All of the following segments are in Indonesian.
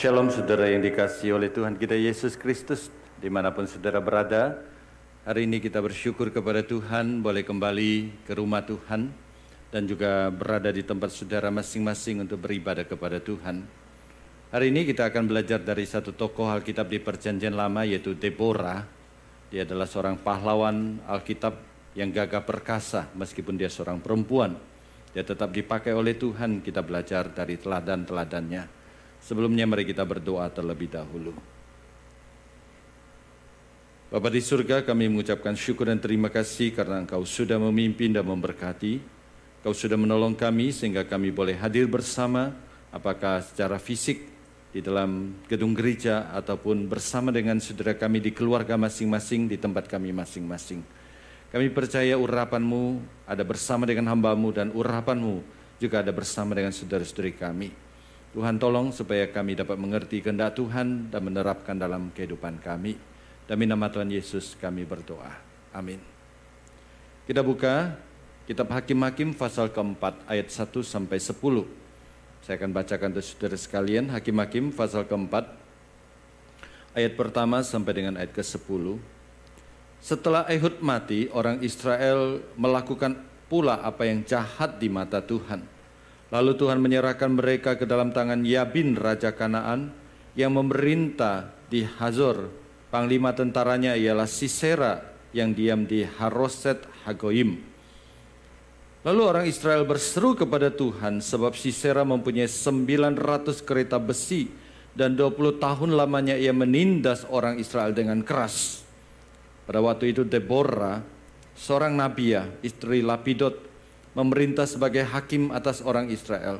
Shalom saudara yang dikasih oleh Tuhan kita Yesus Kristus di mana pun saudara berada. Hari ini kita bersyukur kepada Tuhan boleh kembali ke rumah Tuhan dan juga berada di tempat saudara masing-masing untuk beribadah kepada Tuhan. Hari ini kita akan belajar dari satu tokoh Alkitab di perjanjian lama yaitu Deborah. Dia adalah seorang pahlawan Alkitab yang gagah perkasa meskipun dia seorang perempuan. Dia tetap dipakai oleh Tuhan kita belajar dari teladan-teladannya. Sebelumnya mari kita berdoa terlebih dahulu. Bapa di surga kami mengucapkan syukur dan terima kasih karena Engkau sudah memimpin dan memberkati. Engkau sudah menolong kami sehingga kami boleh hadir bersama apakah secara fisik di dalam gedung gereja ataupun bersama dengan saudara kami di keluarga masing-masing di tempat kami masing-masing. Kami percaya urapanmu ada bersama dengan hambamu dan urapanmu juga ada bersama dengan saudara-saudari kami. Tuhan tolong supaya kami dapat mengerti kehendak Tuhan dan menerapkan dalam kehidupan kami. Demi nama Tuhan Yesus kami berdoa. Amin. Kita buka kitab Hakim-Hakim pasal keempat ayat 1 sampai 10. Saya akan bacakan untuk saudara sekalian Hakim-Hakim pasal keempat ayat pertama sampai dengan ayat ke-10. Setelah Ehud mati, orang Israel melakukan pula apa yang jahat di mata Tuhan Lalu Tuhan menyerahkan mereka ke dalam tangan Yabin Raja Kanaan yang memerintah di Hazor. Panglima tentaranya ialah Sisera yang diam di Haroset Hagoim. Lalu orang Israel berseru kepada Tuhan sebab Sisera mempunyai 900 kereta besi dan 20 tahun lamanya ia menindas orang Israel dengan keras. Pada waktu itu Deborah, seorang nabiah, istri Lapidot, memerintah sebagai hakim atas orang Israel.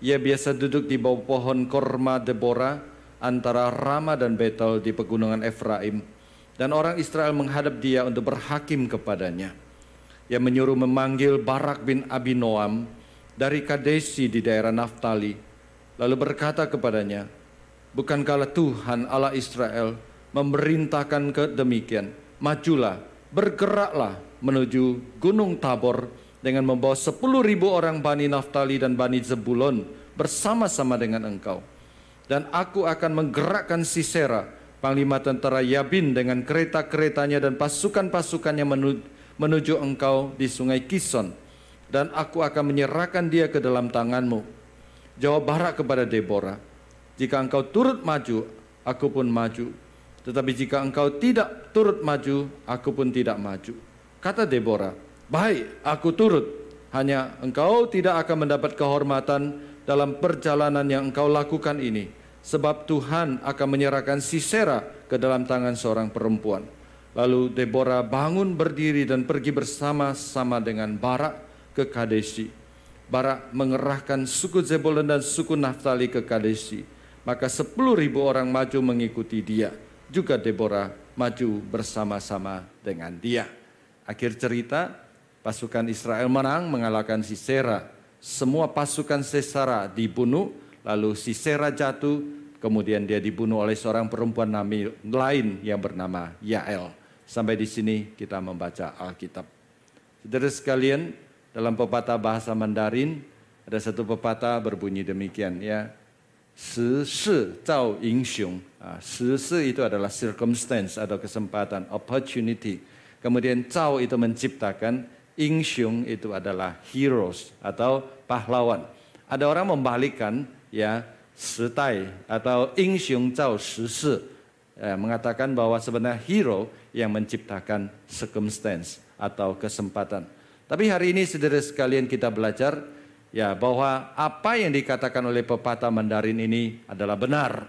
Ia biasa duduk di bawah pohon korma Deborah antara Rama dan Betel di pegunungan Efraim. Dan orang Israel menghadap dia untuk berhakim kepadanya. Ia menyuruh memanggil Barak bin Abinoam dari Kadesi di daerah Naftali. Lalu berkata kepadanya, Bukankah Tuhan Allah Israel memerintahkan ke demikian, Majulah, bergeraklah menuju Gunung Tabor dengan membawa sepuluh ribu orang Bani Naftali dan Bani Zebulon bersama-sama dengan engkau. Dan aku akan menggerakkan Sisera, panglima tentara Yabin dengan kereta-keretanya dan pasukan-pasukannya menuju engkau di sungai Kison. Dan aku akan menyerahkan dia ke dalam tanganmu. Jawab Barak kepada Deborah, jika engkau turut maju, aku pun maju. Tetapi jika engkau tidak turut maju, aku pun tidak maju. Kata Deborah, Baik, aku turut. Hanya engkau tidak akan mendapat kehormatan dalam perjalanan yang engkau lakukan ini. Sebab Tuhan akan menyerahkan Sisera ke dalam tangan seorang perempuan. Lalu Deborah bangun berdiri dan pergi bersama-sama dengan Barak ke Kadesi. Barak mengerahkan suku Zebulun dan suku Naftali ke Kadesi. Maka sepuluh ribu orang maju mengikuti dia. Juga Deborah maju bersama-sama dengan dia. Akhir cerita, Pasukan Israel menang mengalahkan Sisera. Semua pasukan Sisera dibunuh, lalu Sisera jatuh, kemudian dia dibunuh oleh seorang perempuan nami lain yang bernama Yael. Sampai di sini kita membaca Alkitab. Saudara sekalian, dalam pepatah bahasa Mandarin ada satu pepatah berbunyi demikian ya. Si si zhao yin xiong. Si si itu adalah circumstance atau kesempatan, opportunity. Kemudian zhao itu menciptakan, Insyung itu adalah heroes atau pahlawan. Ada orang membalikkan ya setai atau insyung zhao shi ya, mengatakan bahwa sebenarnya hero yang menciptakan circumstance atau kesempatan. Tapi hari ini saudara sekalian kita belajar ya bahwa apa yang dikatakan oleh pepatah Mandarin ini adalah benar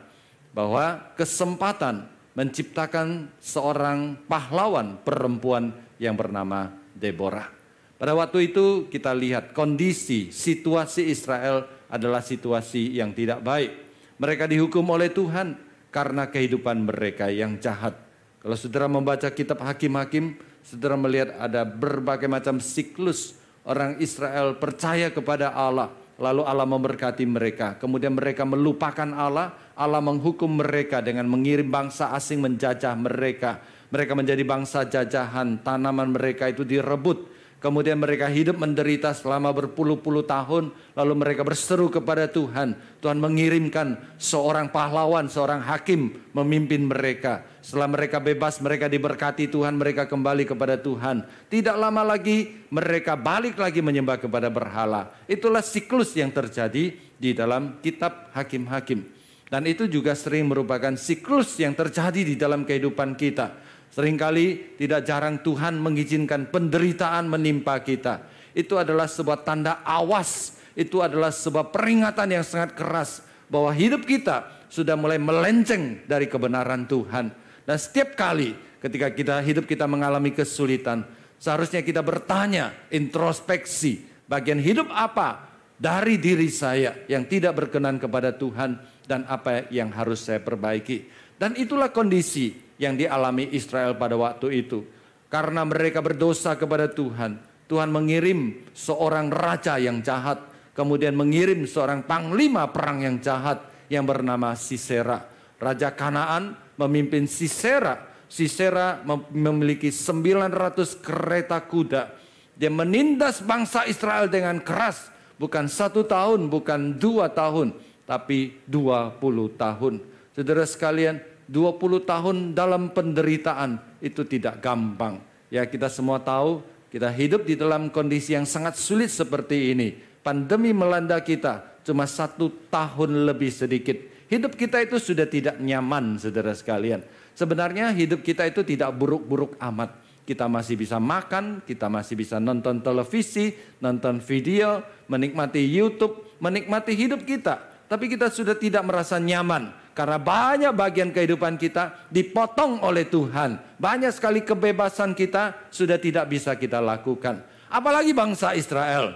bahwa kesempatan menciptakan seorang pahlawan perempuan yang bernama Deborah. Pada waktu itu kita lihat kondisi situasi Israel adalah situasi yang tidak baik. Mereka dihukum oleh Tuhan karena kehidupan mereka yang jahat. Kalau saudara membaca kitab Hakim-Hakim, saudara melihat ada berbagai macam siklus orang Israel percaya kepada Allah, lalu Allah memberkati mereka. Kemudian mereka melupakan Allah, Allah menghukum mereka dengan mengirim bangsa asing menjajah mereka. Mereka menjadi bangsa jajahan, tanaman mereka itu direbut, Kemudian mereka hidup menderita selama berpuluh-puluh tahun. Lalu mereka berseru kepada Tuhan. Tuhan mengirimkan seorang pahlawan, seorang hakim memimpin mereka. Setelah mereka bebas, mereka diberkati Tuhan, mereka kembali kepada Tuhan. Tidak lama lagi mereka balik lagi menyembah kepada berhala. Itulah siklus yang terjadi di dalam kitab hakim-hakim. Dan itu juga sering merupakan siklus yang terjadi di dalam kehidupan kita. Seringkali tidak jarang Tuhan mengizinkan penderitaan menimpa kita. Itu adalah sebuah tanda awas, itu adalah sebuah peringatan yang sangat keras bahwa hidup kita sudah mulai melenceng dari kebenaran Tuhan. Dan setiap kali ketika kita hidup kita mengalami kesulitan, seharusnya kita bertanya, introspeksi, bagian hidup apa dari diri saya yang tidak berkenan kepada Tuhan dan apa yang harus saya perbaiki. Dan itulah kondisi yang dialami Israel pada waktu itu. Karena mereka berdosa kepada Tuhan, Tuhan mengirim seorang raja yang jahat, kemudian mengirim seorang panglima perang yang jahat yang bernama Sisera. Raja Kanaan memimpin Sisera. Sisera memiliki 900 kereta kuda. Dia menindas bangsa Israel dengan keras. Bukan satu tahun, bukan dua tahun, tapi dua puluh tahun. Saudara sekalian, 20 tahun dalam penderitaan itu tidak gampang. Ya kita semua tahu kita hidup di dalam kondisi yang sangat sulit seperti ini. Pandemi melanda kita cuma satu tahun lebih sedikit. Hidup kita itu sudah tidak nyaman saudara sekalian. Sebenarnya hidup kita itu tidak buruk-buruk amat. Kita masih bisa makan, kita masih bisa nonton televisi, nonton video, menikmati YouTube, menikmati hidup kita. Tapi kita sudah tidak merasa nyaman karena banyak bagian kehidupan kita dipotong oleh Tuhan. Banyak sekali kebebasan kita sudah tidak bisa kita lakukan. Apalagi bangsa Israel.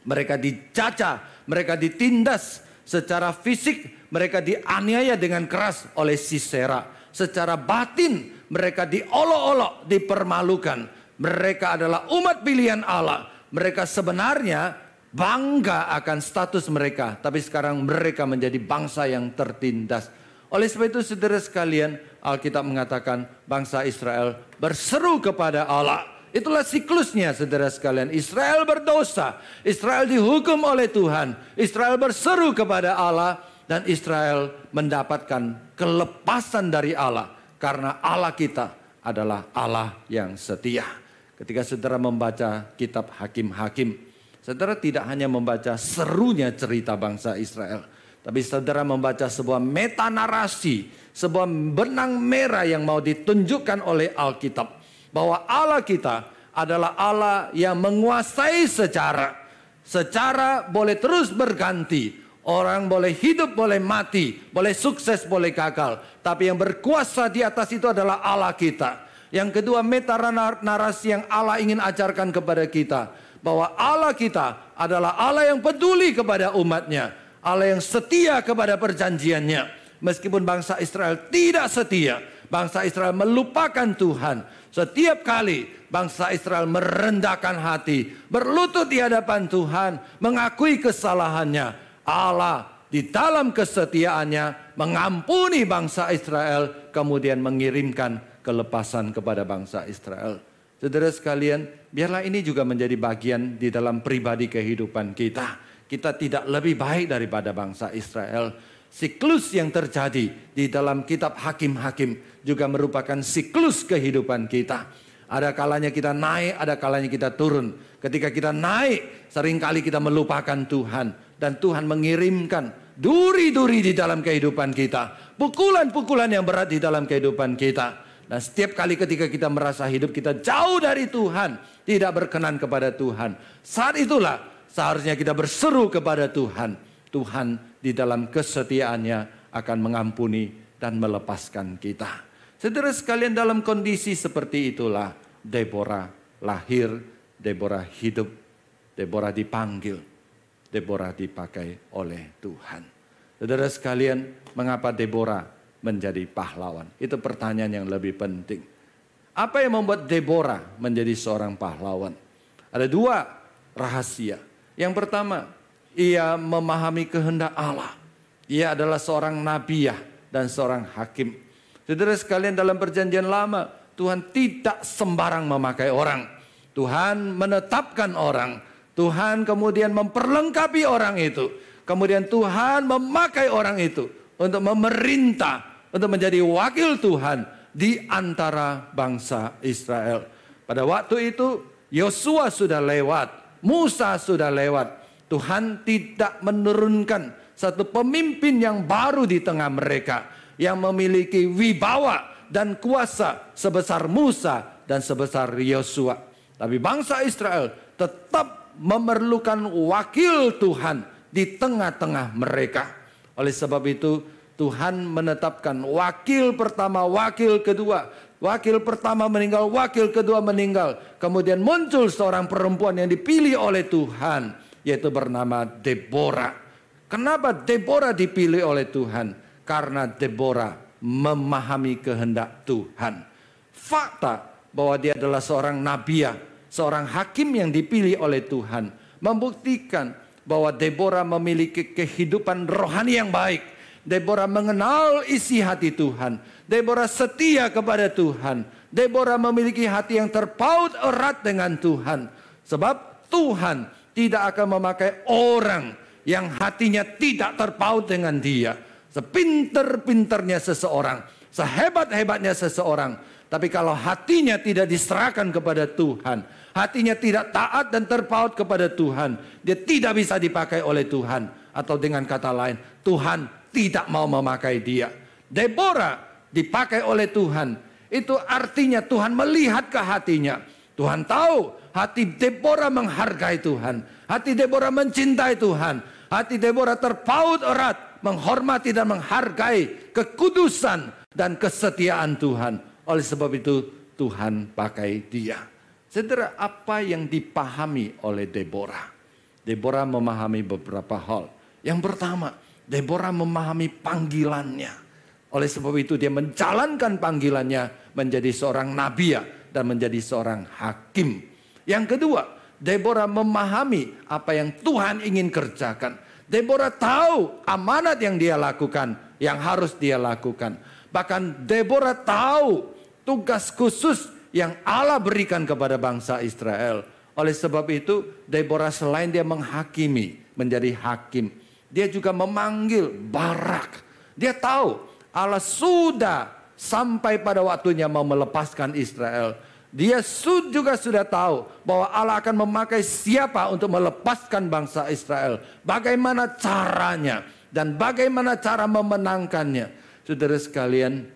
Mereka dicaca, mereka ditindas secara fisik, mereka dianiaya dengan keras oleh Sisera. Secara batin mereka diolok-olok, dipermalukan. Mereka adalah umat pilihan Allah. Mereka sebenarnya bangga akan status mereka, tapi sekarang mereka menjadi bangsa yang tertindas. Oleh sebab itu saudara sekalian, Alkitab mengatakan bangsa Israel berseru kepada Allah. Itulah siklusnya saudara sekalian. Israel berdosa, Israel dihukum oleh Tuhan, Israel berseru kepada Allah dan Israel mendapatkan kelepasan dari Allah karena Allah kita adalah Allah yang setia. Ketika saudara membaca kitab Hakim-Hakim, Saudara tidak hanya membaca serunya cerita bangsa Israel. Tapi saudara membaca sebuah meta narasi, sebuah benang merah yang mau ditunjukkan oleh Alkitab. Bahwa Allah kita adalah Allah yang menguasai secara. Secara boleh terus berganti. Orang boleh hidup, boleh mati, boleh sukses, boleh gagal. Tapi yang berkuasa di atas itu adalah Allah kita. Yang kedua meta narasi yang Allah ingin ajarkan kepada kita bahwa Allah kita adalah Allah yang peduli kepada umatnya. Allah yang setia kepada perjanjiannya. Meskipun bangsa Israel tidak setia, bangsa Israel melupakan Tuhan. Setiap kali bangsa Israel merendahkan hati, berlutut di hadapan Tuhan, mengakui kesalahannya, Allah di dalam kesetiaannya mengampuni bangsa Israel, kemudian mengirimkan kelepasan kepada bangsa Israel. Saudara sekalian, biarlah ini juga menjadi bagian di dalam pribadi kehidupan kita. Kita tidak lebih baik daripada bangsa Israel. Siklus yang terjadi di dalam kitab hakim-hakim juga merupakan siklus kehidupan kita. Ada kalanya kita naik, ada kalanya kita turun. Ketika kita naik, sering kali kita melupakan Tuhan. Dan Tuhan mengirimkan duri-duri di dalam kehidupan kita. Pukulan-pukulan yang berat di dalam kehidupan kita. Dan setiap kali ketika kita merasa hidup kita jauh dari Tuhan, tidak berkenan kepada Tuhan. Saat itulah seharusnya kita berseru kepada Tuhan. Tuhan di dalam kesetiaannya akan mengampuni dan melepaskan kita. Saudara sekalian dalam kondisi seperti itulah Deborah lahir, Deborah hidup, Deborah dipanggil, Deborah dipakai oleh Tuhan. Saudara sekalian, mengapa Deborah menjadi pahlawan? Itu pertanyaan yang lebih penting. Apa yang membuat Deborah menjadi seorang pahlawan? Ada dua rahasia. Yang pertama, ia memahami kehendak Allah. Ia adalah seorang nabiah dan seorang hakim. Saudara sekalian dalam perjanjian lama, Tuhan tidak sembarang memakai orang. Tuhan menetapkan orang. Tuhan kemudian memperlengkapi orang itu. Kemudian Tuhan memakai orang itu untuk memerintah, untuk menjadi wakil Tuhan di antara bangsa Israel. Pada waktu itu Yosua sudah lewat, Musa sudah lewat. Tuhan tidak menurunkan satu pemimpin yang baru di tengah mereka yang memiliki wibawa dan kuasa sebesar Musa dan sebesar Yosua. Tapi bangsa Israel tetap memerlukan wakil Tuhan di tengah-tengah mereka. Oleh sebab itu Tuhan menetapkan wakil pertama, wakil kedua. Wakil pertama meninggal, wakil kedua meninggal. Kemudian muncul seorang perempuan yang dipilih oleh Tuhan. Yaitu bernama Deborah. Kenapa Deborah dipilih oleh Tuhan? Karena Deborah memahami kehendak Tuhan. Fakta bahwa dia adalah seorang nabiya, seorang hakim yang dipilih oleh Tuhan. Membuktikan bahwa Deborah memiliki kehidupan rohani yang baik. Deborah mengenal isi hati Tuhan. Deborah setia kepada Tuhan. Deborah memiliki hati yang terpaut erat dengan Tuhan. Sebab Tuhan tidak akan memakai orang yang hatinya tidak terpaut dengan dia. Sepinter-pinternya seseorang. Sehebat-hebatnya seseorang. Tapi kalau hatinya tidak diserahkan kepada Tuhan, hatinya tidak taat dan terpaut kepada Tuhan, dia tidak bisa dipakai oleh Tuhan. Atau dengan kata lain, Tuhan tidak mau memakai dia. Deborah dipakai oleh Tuhan. Itu artinya Tuhan melihat ke hatinya. Tuhan tahu hati Deborah menghargai Tuhan. Hati Deborah mencintai Tuhan. Hati Deborah terpaut erat menghormati dan menghargai kekudusan dan kesetiaan Tuhan. Oleh sebab itu Tuhan pakai dia. Saudara, apa yang dipahami oleh Deborah? Deborah memahami beberapa hal. Yang pertama, Deborah memahami panggilannya. Oleh sebab itu dia menjalankan panggilannya menjadi seorang nabi dan menjadi seorang hakim. Yang kedua, Deborah memahami apa yang Tuhan ingin kerjakan. Deborah tahu amanat yang dia lakukan, yang harus dia lakukan. Bahkan Deborah tahu tugas khusus yang Allah berikan kepada bangsa Israel. Oleh sebab itu, Deborah selain dia menghakimi, menjadi hakim, dia juga memanggil Barak. Dia tahu Allah sudah sampai pada waktunya mau melepaskan Israel. Dia juga sudah tahu bahwa Allah akan memakai siapa untuk melepaskan bangsa Israel. Bagaimana caranya dan bagaimana cara memenangkannya. Saudara sekalian,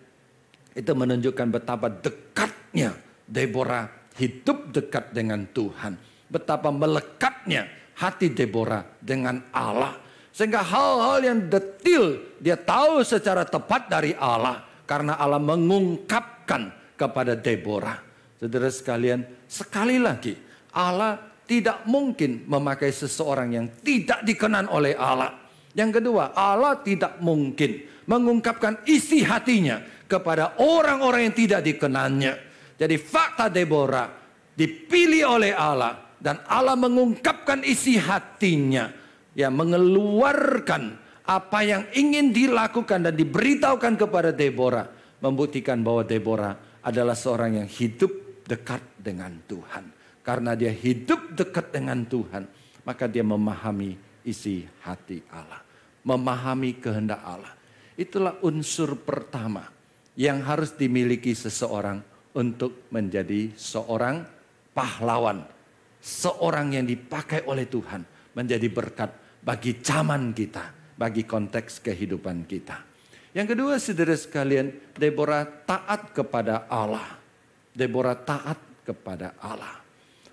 itu menunjukkan betapa dekatnya Deborah hidup dekat dengan Tuhan. Betapa melekatnya hati Deborah dengan Allah. Sehingga hal-hal yang detil dia tahu secara tepat dari Allah. Karena Allah mengungkapkan kepada Deborah. Saudara sekalian, sekali lagi Allah tidak mungkin memakai seseorang yang tidak dikenan oleh Allah. Yang kedua, Allah tidak mungkin mengungkapkan isi hatinya kepada orang-orang yang tidak dikenannya. Jadi fakta Deborah dipilih oleh Allah dan Allah mengungkapkan isi hatinya. Ya mengeluarkan apa yang ingin dilakukan dan diberitahukan kepada Deborah. Membuktikan bahwa Deborah adalah seorang yang hidup dekat dengan Tuhan. Karena dia hidup dekat dengan Tuhan. Maka dia memahami isi hati Allah. Memahami kehendak Allah. Itulah unsur pertama yang harus dimiliki seseorang untuk menjadi seorang pahlawan. Seorang yang dipakai oleh Tuhan menjadi berkat bagi zaman kita, bagi konteks kehidupan kita. Yang kedua, saudara sekalian, Deborah taat kepada Allah. Deborah taat kepada Allah.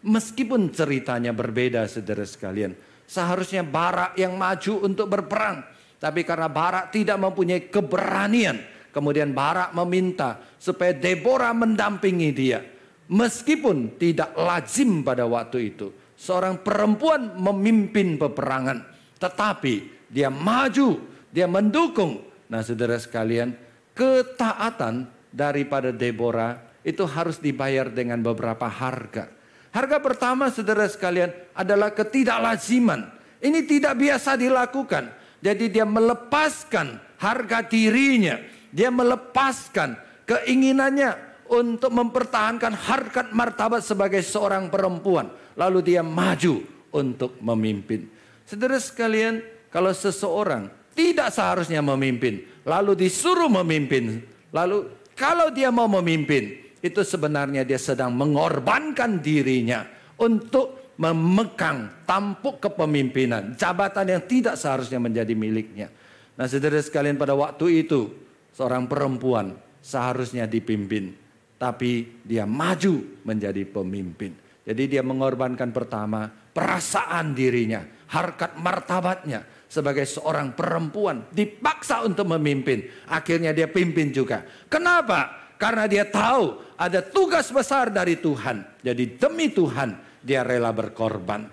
Meskipun ceritanya berbeda, saudara sekalian, seharusnya Barak yang maju untuk berperang, tapi karena Barak tidak mempunyai keberanian, Kemudian Barak meminta supaya Deborah mendampingi dia. Meskipun tidak lazim pada waktu itu. Seorang perempuan memimpin peperangan. Tetapi dia maju, dia mendukung. Nah saudara sekalian, ketaatan daripada Deborah itu harus dibayar dengan beberapa harga. Harga pertama saudara sekalian adalah ketidaklaziman. Ini tidak biasa dilakukan. Jadi dia melepaskan harga dirinya dia melepaskan keinginannya untuk mempertahankan harkat martabat sebagai seorang perempuan. Lalu dia maju untuk memimpin. Saudara sekalian, kalau seseorang tidak seharusnya memimpin, lalu disuruh memimpin, lalu kalau dia mau memimpin, itu sebenarnya dia sedang mengorbankan dirinya untuk memegang tampuk kepemimpinan, jabatan yang tidak seharusnya menjadi miliknya. Nah, saudara sekalian pada waktu itu seorang perempuan seharusnya dipimpin, tapi dia maju menjadi pemimpin. Jadi dia mengorbankan pertama perasaan dirinya, harkat martabatnya sebagai seorang perempuan dipaksa untuk memimpin. Akhirnya dia pimpin juga. Kenapa? Karena dia tahu ada tugas besar dari Tuhan. Jadi demi Tuhan dia rela berkorban.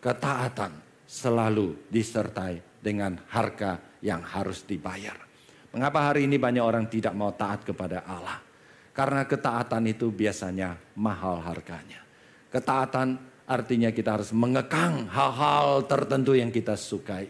Ketaatan selalu disertai dengan harga yang harus dibayar. Mengapa hari ini banyak orang tidak mau taat kepada Allah? Karena ketaatan itu biasanya mahal harganya. Ketaatan artinya kita harus mengekang hal-hal tertentu yang kita sukai.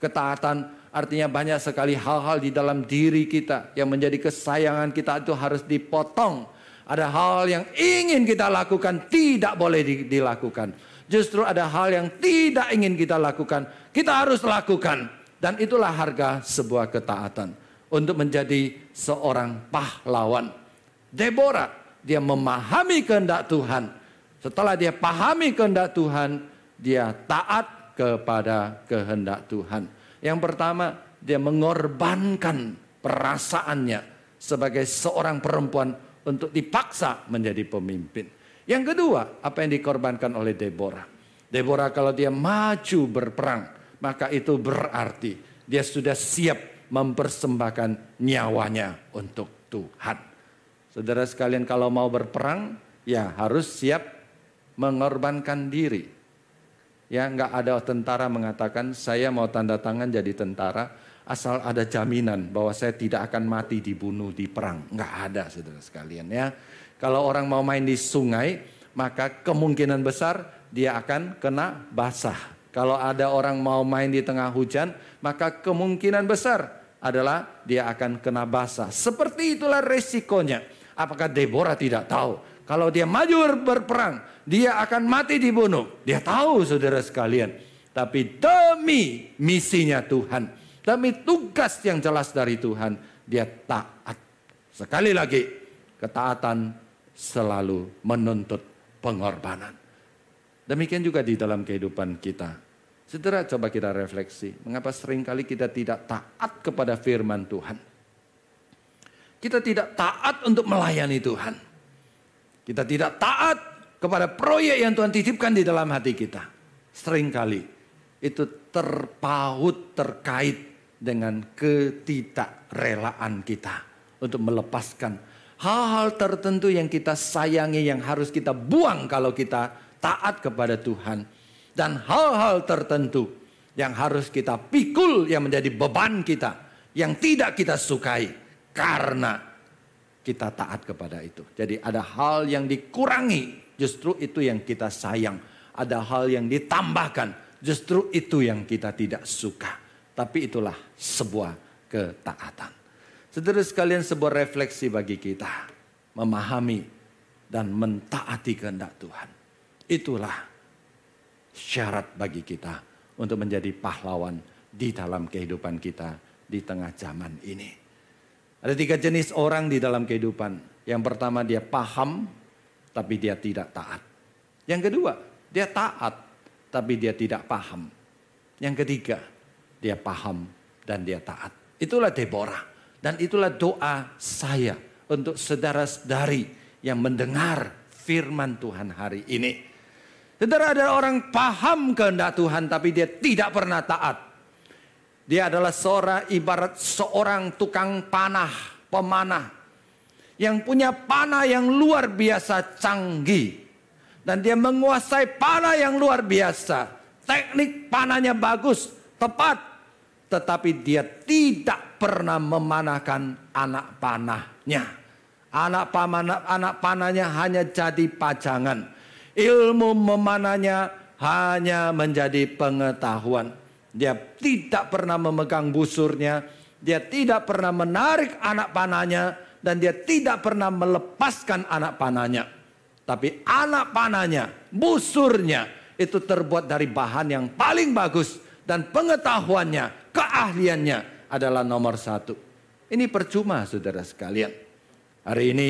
Ketaatan artinya banyak sekali hal-hal di dalam diri kita yang menjadi kesayangan kita itu harus dipotong ada hal yang ingin kita lakukan tidak boleh dilakukan. Justru ada hal yang tidak ingin kita lakukan, kita harus lakukan. Dan itulah harga sebuah ketaatan untuk menjadi seorang pahlawan. Deborah, dia memahami kehendak Tuhan. Setelah dia pahami kehendak Tuhan, dia taat kepada kehendak Tuhan. Yang pertama, dia mengorbankan perasaannya sebagai seorang perempuan untuk dipaksa menjadi pemimpin. Yang kedua, apa yang dikorbankan oleh Deborah. Deborah kalau dia maju berperang, maka itu berarti dia sudah siap mempersembahkan nyawanya untuk Tuhan. Saudara sekalian kalau mau berperang, ya harus siap mengorbankan diri. Ya nggak ada tentara mengatakan saya mau tanda tangan jadi tentara, asal ada jaminan bahwa saya tidak akan mati dibunuh di perang. Enggak ada saudara sekalian ya. Kalau orang mau main di sungai, maka kemungkinan besar dia akan kena basah. Kalau ada orang mau main di tengah hujan, maka kemungkinan besar adalah dia akan kena basah. Seperti itulah resikonya. Apakah Deborah tidak tahu? Kalau dia maju berperang, dia akan mati dibunuh. Dia tahu saudara sekalian. Tapi demi misinya Tuhan, Demi tugas yang jelas dari Tuhan, dia taat. Sekali lagi, ketaatan selalu menuntut pengorbanan. Demikian juga di dalam kehidupan kita. Saudara coba kita refleksi, mengapa sering kali kita tidak taat kepada firman Tuhan. Kita tidak taat untuk melayani Tuhan. Kita tidak taat kepada proyek yang Tuhan titipkan di dalam hati kita. Seringkali itu terpaut terkait dengan ketidakrelaan kita untuk melepaskan hal-hal tertentu yang kita sayangi yang harus kita buang kalau kita taat kepada Tuhan dan hal-hal tertentu yang harus kita pikul yang menjadi beban kita yang tidak kita sukai karena kita taat kepada itu. Jadi ada hal yang dikurangi, justru itu yang kita sayang. Ada hal yang ditambahkan, justru itu yang kita tidak suka. Tapi itulah sebuah ketaatan. Saudara sekalian sebuah refleksi bagi kita. Memahami dan mentaati kehendak Tuhan. Itulah syarat bagi kita untuk menjadi pahlawan di dalam kehidupan kita di tengah zaman ini. Ada tiga jenis orang di dalam kehidupan. Yang pertama dia paham tapi dia tidak taat. Yang kedua dia taat tapi dia tidak paham. Yang ketiga dia paham dan dia taat. Itulah Deborah dan itulah doa saya untuk saudara-saudari yang mendengar firman Tuhan hari ini. Saudara ada orang paham kehendak Tuhan tapi dia tidak pernah taat. Dia adalah seorang ibarat seorang tukang panah, pemanah yang punya panah yang luar biasa canggih dan dia menguasai panah yang luar biasa. Teknik panahnya bagus, tepat, tetapi dia tidak pernah memanahkan anak panahnya. Anak panah, anak panahnya hanya jadi pajangan. Ilmu memanahnya hanya menjadi pengetahuan. Dia tidak pernah memegang busurnya, dia tidak pernah menarik anak panahnya, dan dia tidak pernah melepaskan anak panahnya. Tapi anak panahnya, busurnya itu terbuat dari bahan yang paling bagus dan pengetahuannya, keahliannya adalah nomor satu. Ini percuma saudara sekalian. Hari ini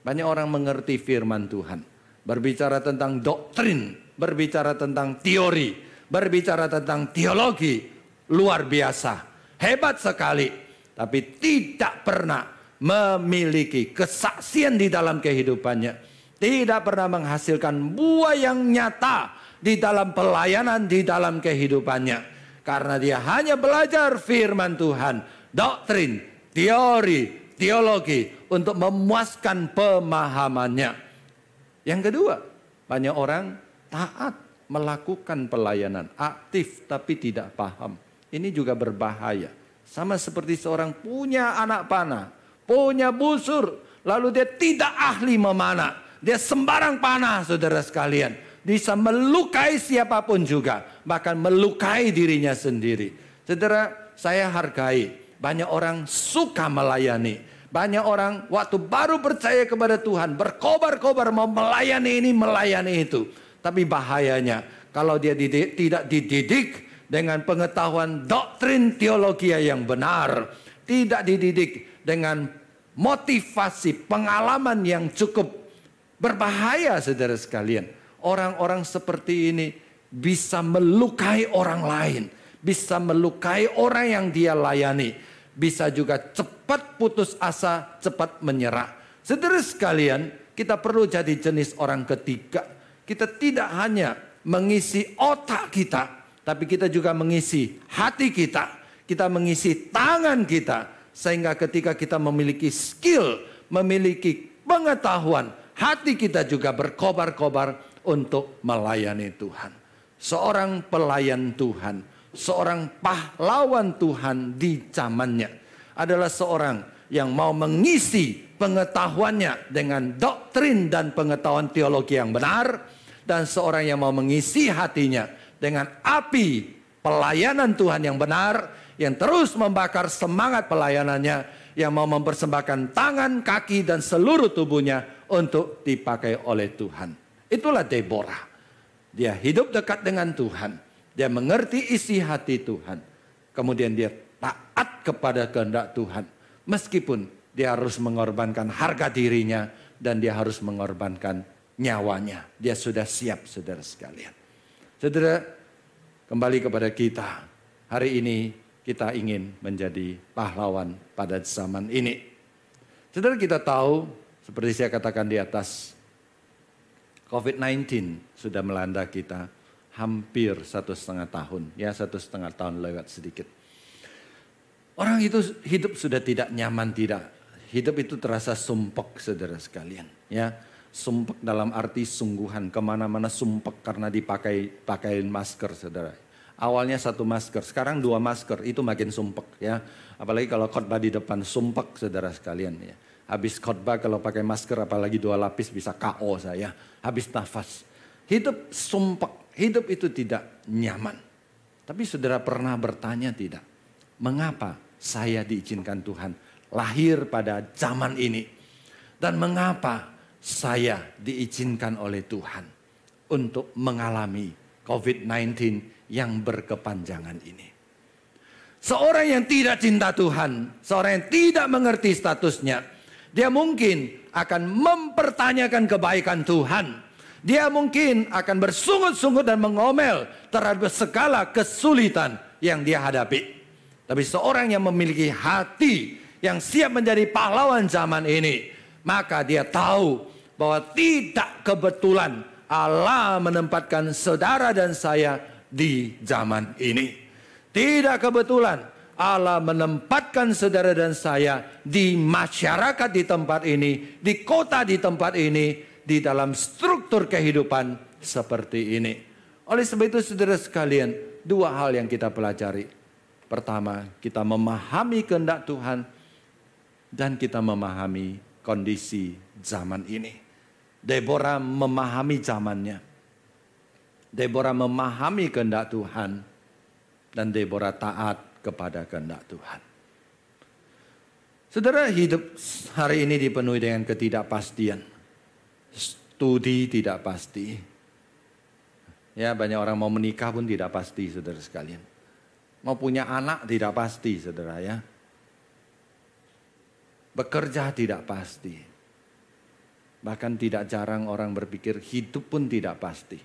banyak orang mengerti firman Tuhan. Berbicara tentang doktrin, berbicara tentang teori, berbicara tentang teologi. Luar biasa, hebat sekali. Tapi tidak pernah memiliki kesaksian di dalam kehidupannya. Tidak pernah menghasilkan buah yang nyata di dalam pelayanan, di dalam kehidupannya. Karena dia hanya belajar firman Tuhan, doktrin, teori, teologi untuk memuaskan pemahamannya. Yang kedua, banyak orang taat melakukan pelayanan, aktif tapi tidak paham. Ini juga berbahaya. Sama seperti seorang punya anak panah, punya busur, lalu dia tidak ahli memanah. Dia sembarang panah saudara sekalian. Bisa melukai siapa pun juga. Bahkan melukai dirinya sendiri. Saudara saya hargai. Banyak orang suka melayani. Banyak orang waktu baru percaya kepada Tuhan. Berkobar-kobar mau melayani ini melayani itu. Tapi bahayanya kalau dia didik, tidak dididik dengan pengetahuan doktrin teologi yang benar. Tidak dididik dengan motivasi pengalaman yang cukup berbahaya saudara sekalian. Orang-orang seperti ini bisa melukai orang lain, bisa melukai orang yang dia layani, bisa juga cepat putus asa, cepat menyerah. Saudara sekalian, kita perlu jadi jenis orang ketiga. Kita tidak hanya mengisi otak kita, tapi kita juga mengisi hati kita, kita mengisi tangan kita, sehingga ketika kita memiliki skill, memiliki pengetahuan, hati kita juga berkobar-kobar untuk melayani Tuhan. Seorang pelayan Tuhan, seorang pahlawan Tuhan di zamannya adalah seorang yang mau mengisi pengetahuannya dengan doktrin dan pengetahuan teologi yang benar dan seorang yang mau mengisi hatinya dengan api pelayanan Tuhan yang benar yang terus membakar semangat pelayanannya yang mau mempersembahkan tangan, kaki dan seluruh tubuhnya untuk dipakai oleh Tuhan. Itulah Deborah. Dia hidup dekat dengan Tuhan. Dia mengerti isi hati Tuhan. Kemudian dia taat kepada kehendak Tuhan. Meskipun dia harus mengorbankan harga dirinya dan dia harus mengorbankan nyawanya. Dia sudah siap saudara sekalian. Saudara, kembali kepada kita. Hari ini kita ingin menjadi pahlawan pada zaman ini. Saudara kita tahu, seperti saya katakan di atas, COVID-19 sudah melanda kita hampir satu setengah tahun, ya satu setengah tahun lewat sedikit. Orang itu hidup sudah tidak nyaman, tidak. Hidup itu terasa sumpek, saudara sekalian. Ya, sumpek dalam arti sungguhan, ke mana-mana sumpek karena dipakai pakaiin masker, saudara. Awalnya satu masker, sekarang dua masker, itu makin sumpek ya. Apalagi kalau khotbah di depan sumpek, saudara sekalian ya. Habis khotbah kalau pakai masker apalagi dua lapis bisa KO saya. Habis nafas. Hidup sumpah, hidup itu tidak nyaman. Tapi saudara pernah bertanya tidak? Mengapa saya diizinkan Tuhan lahir pada zaman ini? Dan mengapa saya diizinkan oleh Tuhan untuk mengalami COVID-19 yang berkepanjangan ini? Seorang yang tidak cinta Tuhan, seorang yang tidak mengerti statusnya, dia mungkin akan mempertanyakan kebaikan Tuhan. Dia mungkin akan bersungut-sungut dan mengomel terhadap segala kesulitan yang dia hadapi. Tapi seorang yang memiliki hati yang siap menjadi pahlawan zaman ini, maka dia tahu bahwa tidak kebetulan Allah menempatkan saudara dan saya di zaman ini. Tidak kebetulan Allah menempatkan saudara dan saya di masyarakat di tempat ini, di kota di tempat ini, di dalam struktur kehidupan seperti ini. Oleh sebab itu saudara sekalian, dua hal yang kita pelajari. Pertama, kita memahami kehendak Tuhan dan kita memahami kondisi zaman ini. Deborah memahami zamannya. Deborah memahami kehendak Tuhan. Dan Deborah taat kepada kehendak Tuhan. Saudara hidup hari ini dipenuhi dengan ketidakpastian. Studi tidak pasti. Ya banyak orang mau menikah pun tidak pasti saudara sekalian. Mau punya anak tidak pasti saudara ya. Bekerja tidak pasti. Bahkan tidak jarang orang berpikir hidup pun tidak pasti.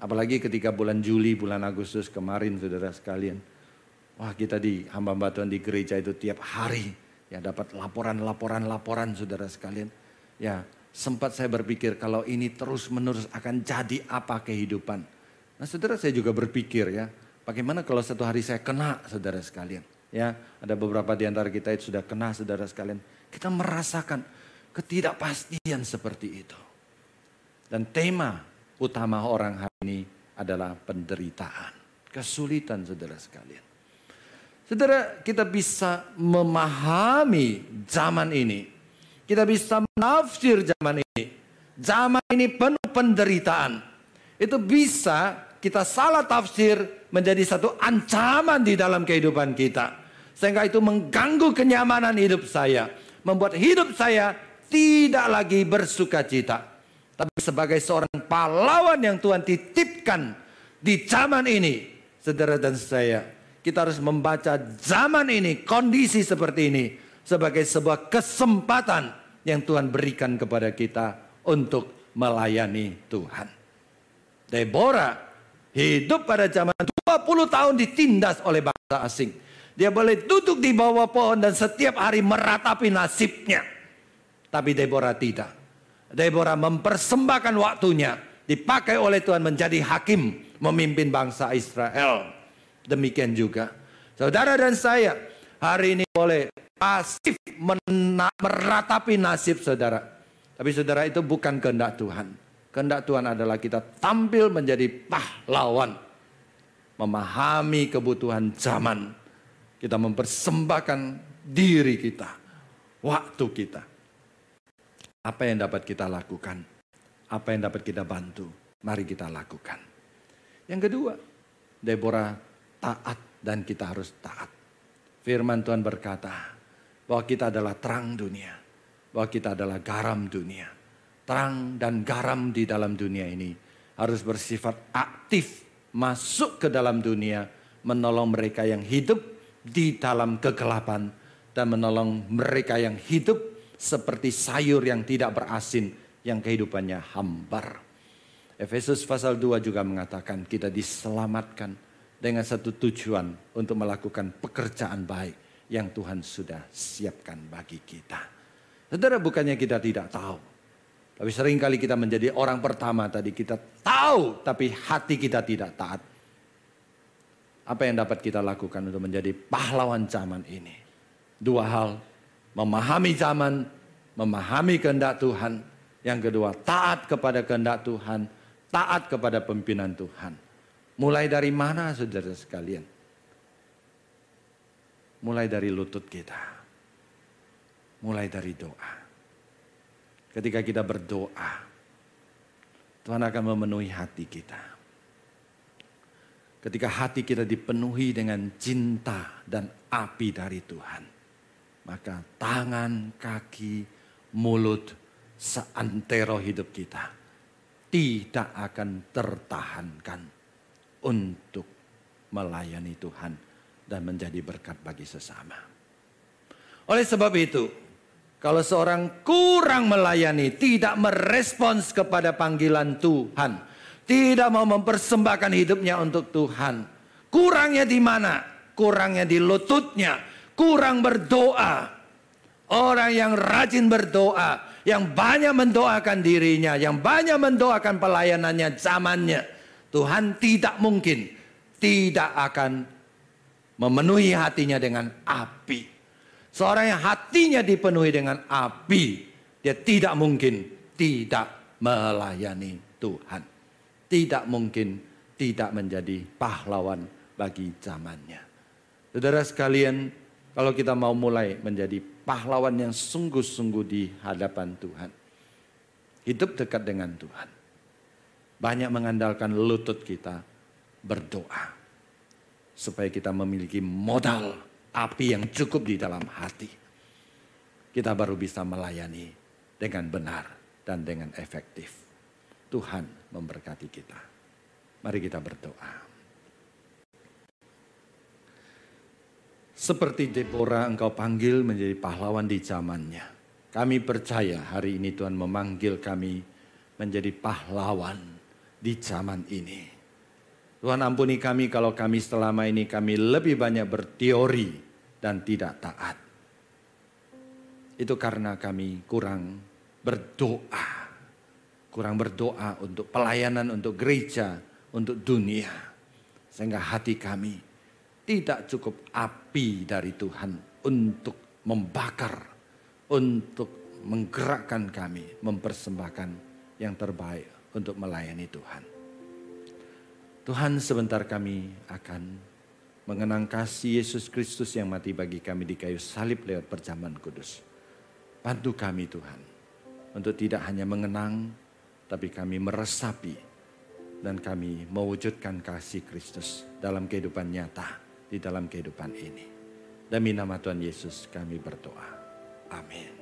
Apalagi ketika bulan Juli, bulan Agustus kemarin saudara sekalian. Wah kita di hamba batuan di gereja itu tiap hari Ya dapat laporan-laporan laporan saudara sekalian. Ya sempat saya berpikir kalau ini terus menerus akan jadi apa kehidupan. Nah saudara saya juga berpikir ya. Bagaimana kalau satu hari saya kena saudara sekalian. Ya ada beberapa di antara kita itu sudah kena saudara sekalian. Kita merasakan ketidakpastian seperti itu. Dan tema utama orang hari ini adalah penderitaan. Kesulitan saudara sekalian. Saudara, kita bisa memahami zaman ini. Kita bisa menafsir zaman ini. Zaman ini penuh penderitaan. Itu bisa kita salah tafsir menjadi satu ancaman di dalam kehidupan kita. Sehingga itu mengganggu kenyamanan hidup saya. Membuat hidup saya tidak lagi bersuka cita. Tapi sebagai seorang pahlawan yang Tuhan titipkan di zaman ini. Saudara dan saya kita harus membaca zaman ini, kondisi seperti ini sebagai sebuah kesempatan yang Tuhan berikan kepada kita untuk melayani Tuhan. Deborah hidup pada zaman 20 tahun ditindas oleh bangsa asing. Dia boleh duduk di bawah pohon dan setiap hari meratapi nasibnya. Tapi Deborah tidak. Deborah mempersembahkan waktunya dipakai oleh Tuhan menjadi hakim memimpin bangsa Israel. Demikian juga saudara dan saya hari ini boleh pasif meratapi nasib saudara. Tapi saudara itu bukan kehendak Tuhan. Kehendak Tuhan adalah kita tampil menjadi pahlawan. Memahami kebutuhan zaman. Kita mempersembahkan diri kita. Waktu kita. Apa yang dapat kita lakukan? Apa yang dapat kita bantu? Mari kita lakukan. Yang kedua, Deborah taat dan kita harus taat. Firman Tuhan berkata bahwa kita adalah terang dunia, bahwa kita adalah garam dunia. Terang dan garam di dalam dunia ini harus bersifat aktif masuk ke dalam dunia, menolong mereka yang hidup di dalam kegelapan dan menolong mereka yang hidup seperti sayur yang tidak berasin yang kehidupannya hambar. Efesus pasal 2 juga mengatakan kita diselamatkan dengan satu tujuan untuk melakukan pekerjaan baik yang Tuhan sudah siapkan bagi kita. Saudara bukannya kita tidak tahu. Tapi sering kali kita menjadi orang pertama tadi kita tahu tapi hati kita tidak taat. Apa yang dapat kita lakukan untuk menjadi pahlawan zaman ini? Dua hal, memahami zaman, memahami kehendak Tuhan. Yang kedua, taat kepada kehendak Tuhan, taat kepada pimpinan Tuhan. Mulai dari mana saudara sekalian? Mulai dari lutut kita. Mulai dari doa. Ketika kita berdoa, Tuhan akan memenuhi hati kita. Ketika hati kita dipenuhi dengan cinta dan api dari Tuhan, maka tangan, kaki, mulut, seantero hidup kita tidak akan tertahankan untuk melayani Tuhan dan menjadi berkat bagi sesama. Oleh sebab itu, kalau seorang kurang melayani, tidak merespons kepada panggilan Tuhan, tidak mau mempersembahkan hidupnya untuk Tuhan, kurangnya di mana? Kurangnya di lututnya, kurang berdoa. Orang yang rajin berdoa, yang banyak mendoakan dirinya, yang banyak mendoakan pelayanannya, zamannya, Tuhan tidak mungkin tidak akan memenuhi hatinya dengan api. Seorang yang hatinya dipenuhi dengan api, dia tidak mungkin tidak melayani Tuhan. Tidak mungkin tidak menjadi pahlawan bagi zamannya. Saudara sekalian, kalau kita mau mulai menjadi pahlawan yang sungguh-sungguh di hadapan Tuhan, hidup dekat dengan Tuhan banyak mengandalkan lutut kita berdoa. Supaya kita memiliki modal api yang cukup di dalam hati. kita baru bisa melayani dengan benar dan dengan efektif. Tuhan memberkati kita. Mari kita berdoa. Seperti Deborah engkau panggil menjadi pahlawan di zamannya. Kami percaya hari ini Tuhan memanggil kami menjadi pahlawan di zaman ini. Tuhan ampuni kami kalau kami selama ini kami lebih banyak berteori dan tidak taat. Itu karena kami kurang berdoa. Kurang berdoa untuk pelayanan, untuk gereja, untuk dunia. Sehingga hati kami tidak cukup api dari Tuhan untuk membakar, untuk menggerakkan kami, mempersembahkan yang terbaik untuk melayani Tuhan. Tuhan sebentar kami akan mengenang kasih Yesus Kristus yang mati bagi kami di kayu salib lewat perjamuan kudus. Bantu kami Tuhan untuk tidak hanya mengenang, tapi kami meresapi dan kami mewujudkan kasih Kristus dalam kehidupan nyata di dalam kehidupan ini. Demi nama Tuhan Yesus kami berdoa. Amin.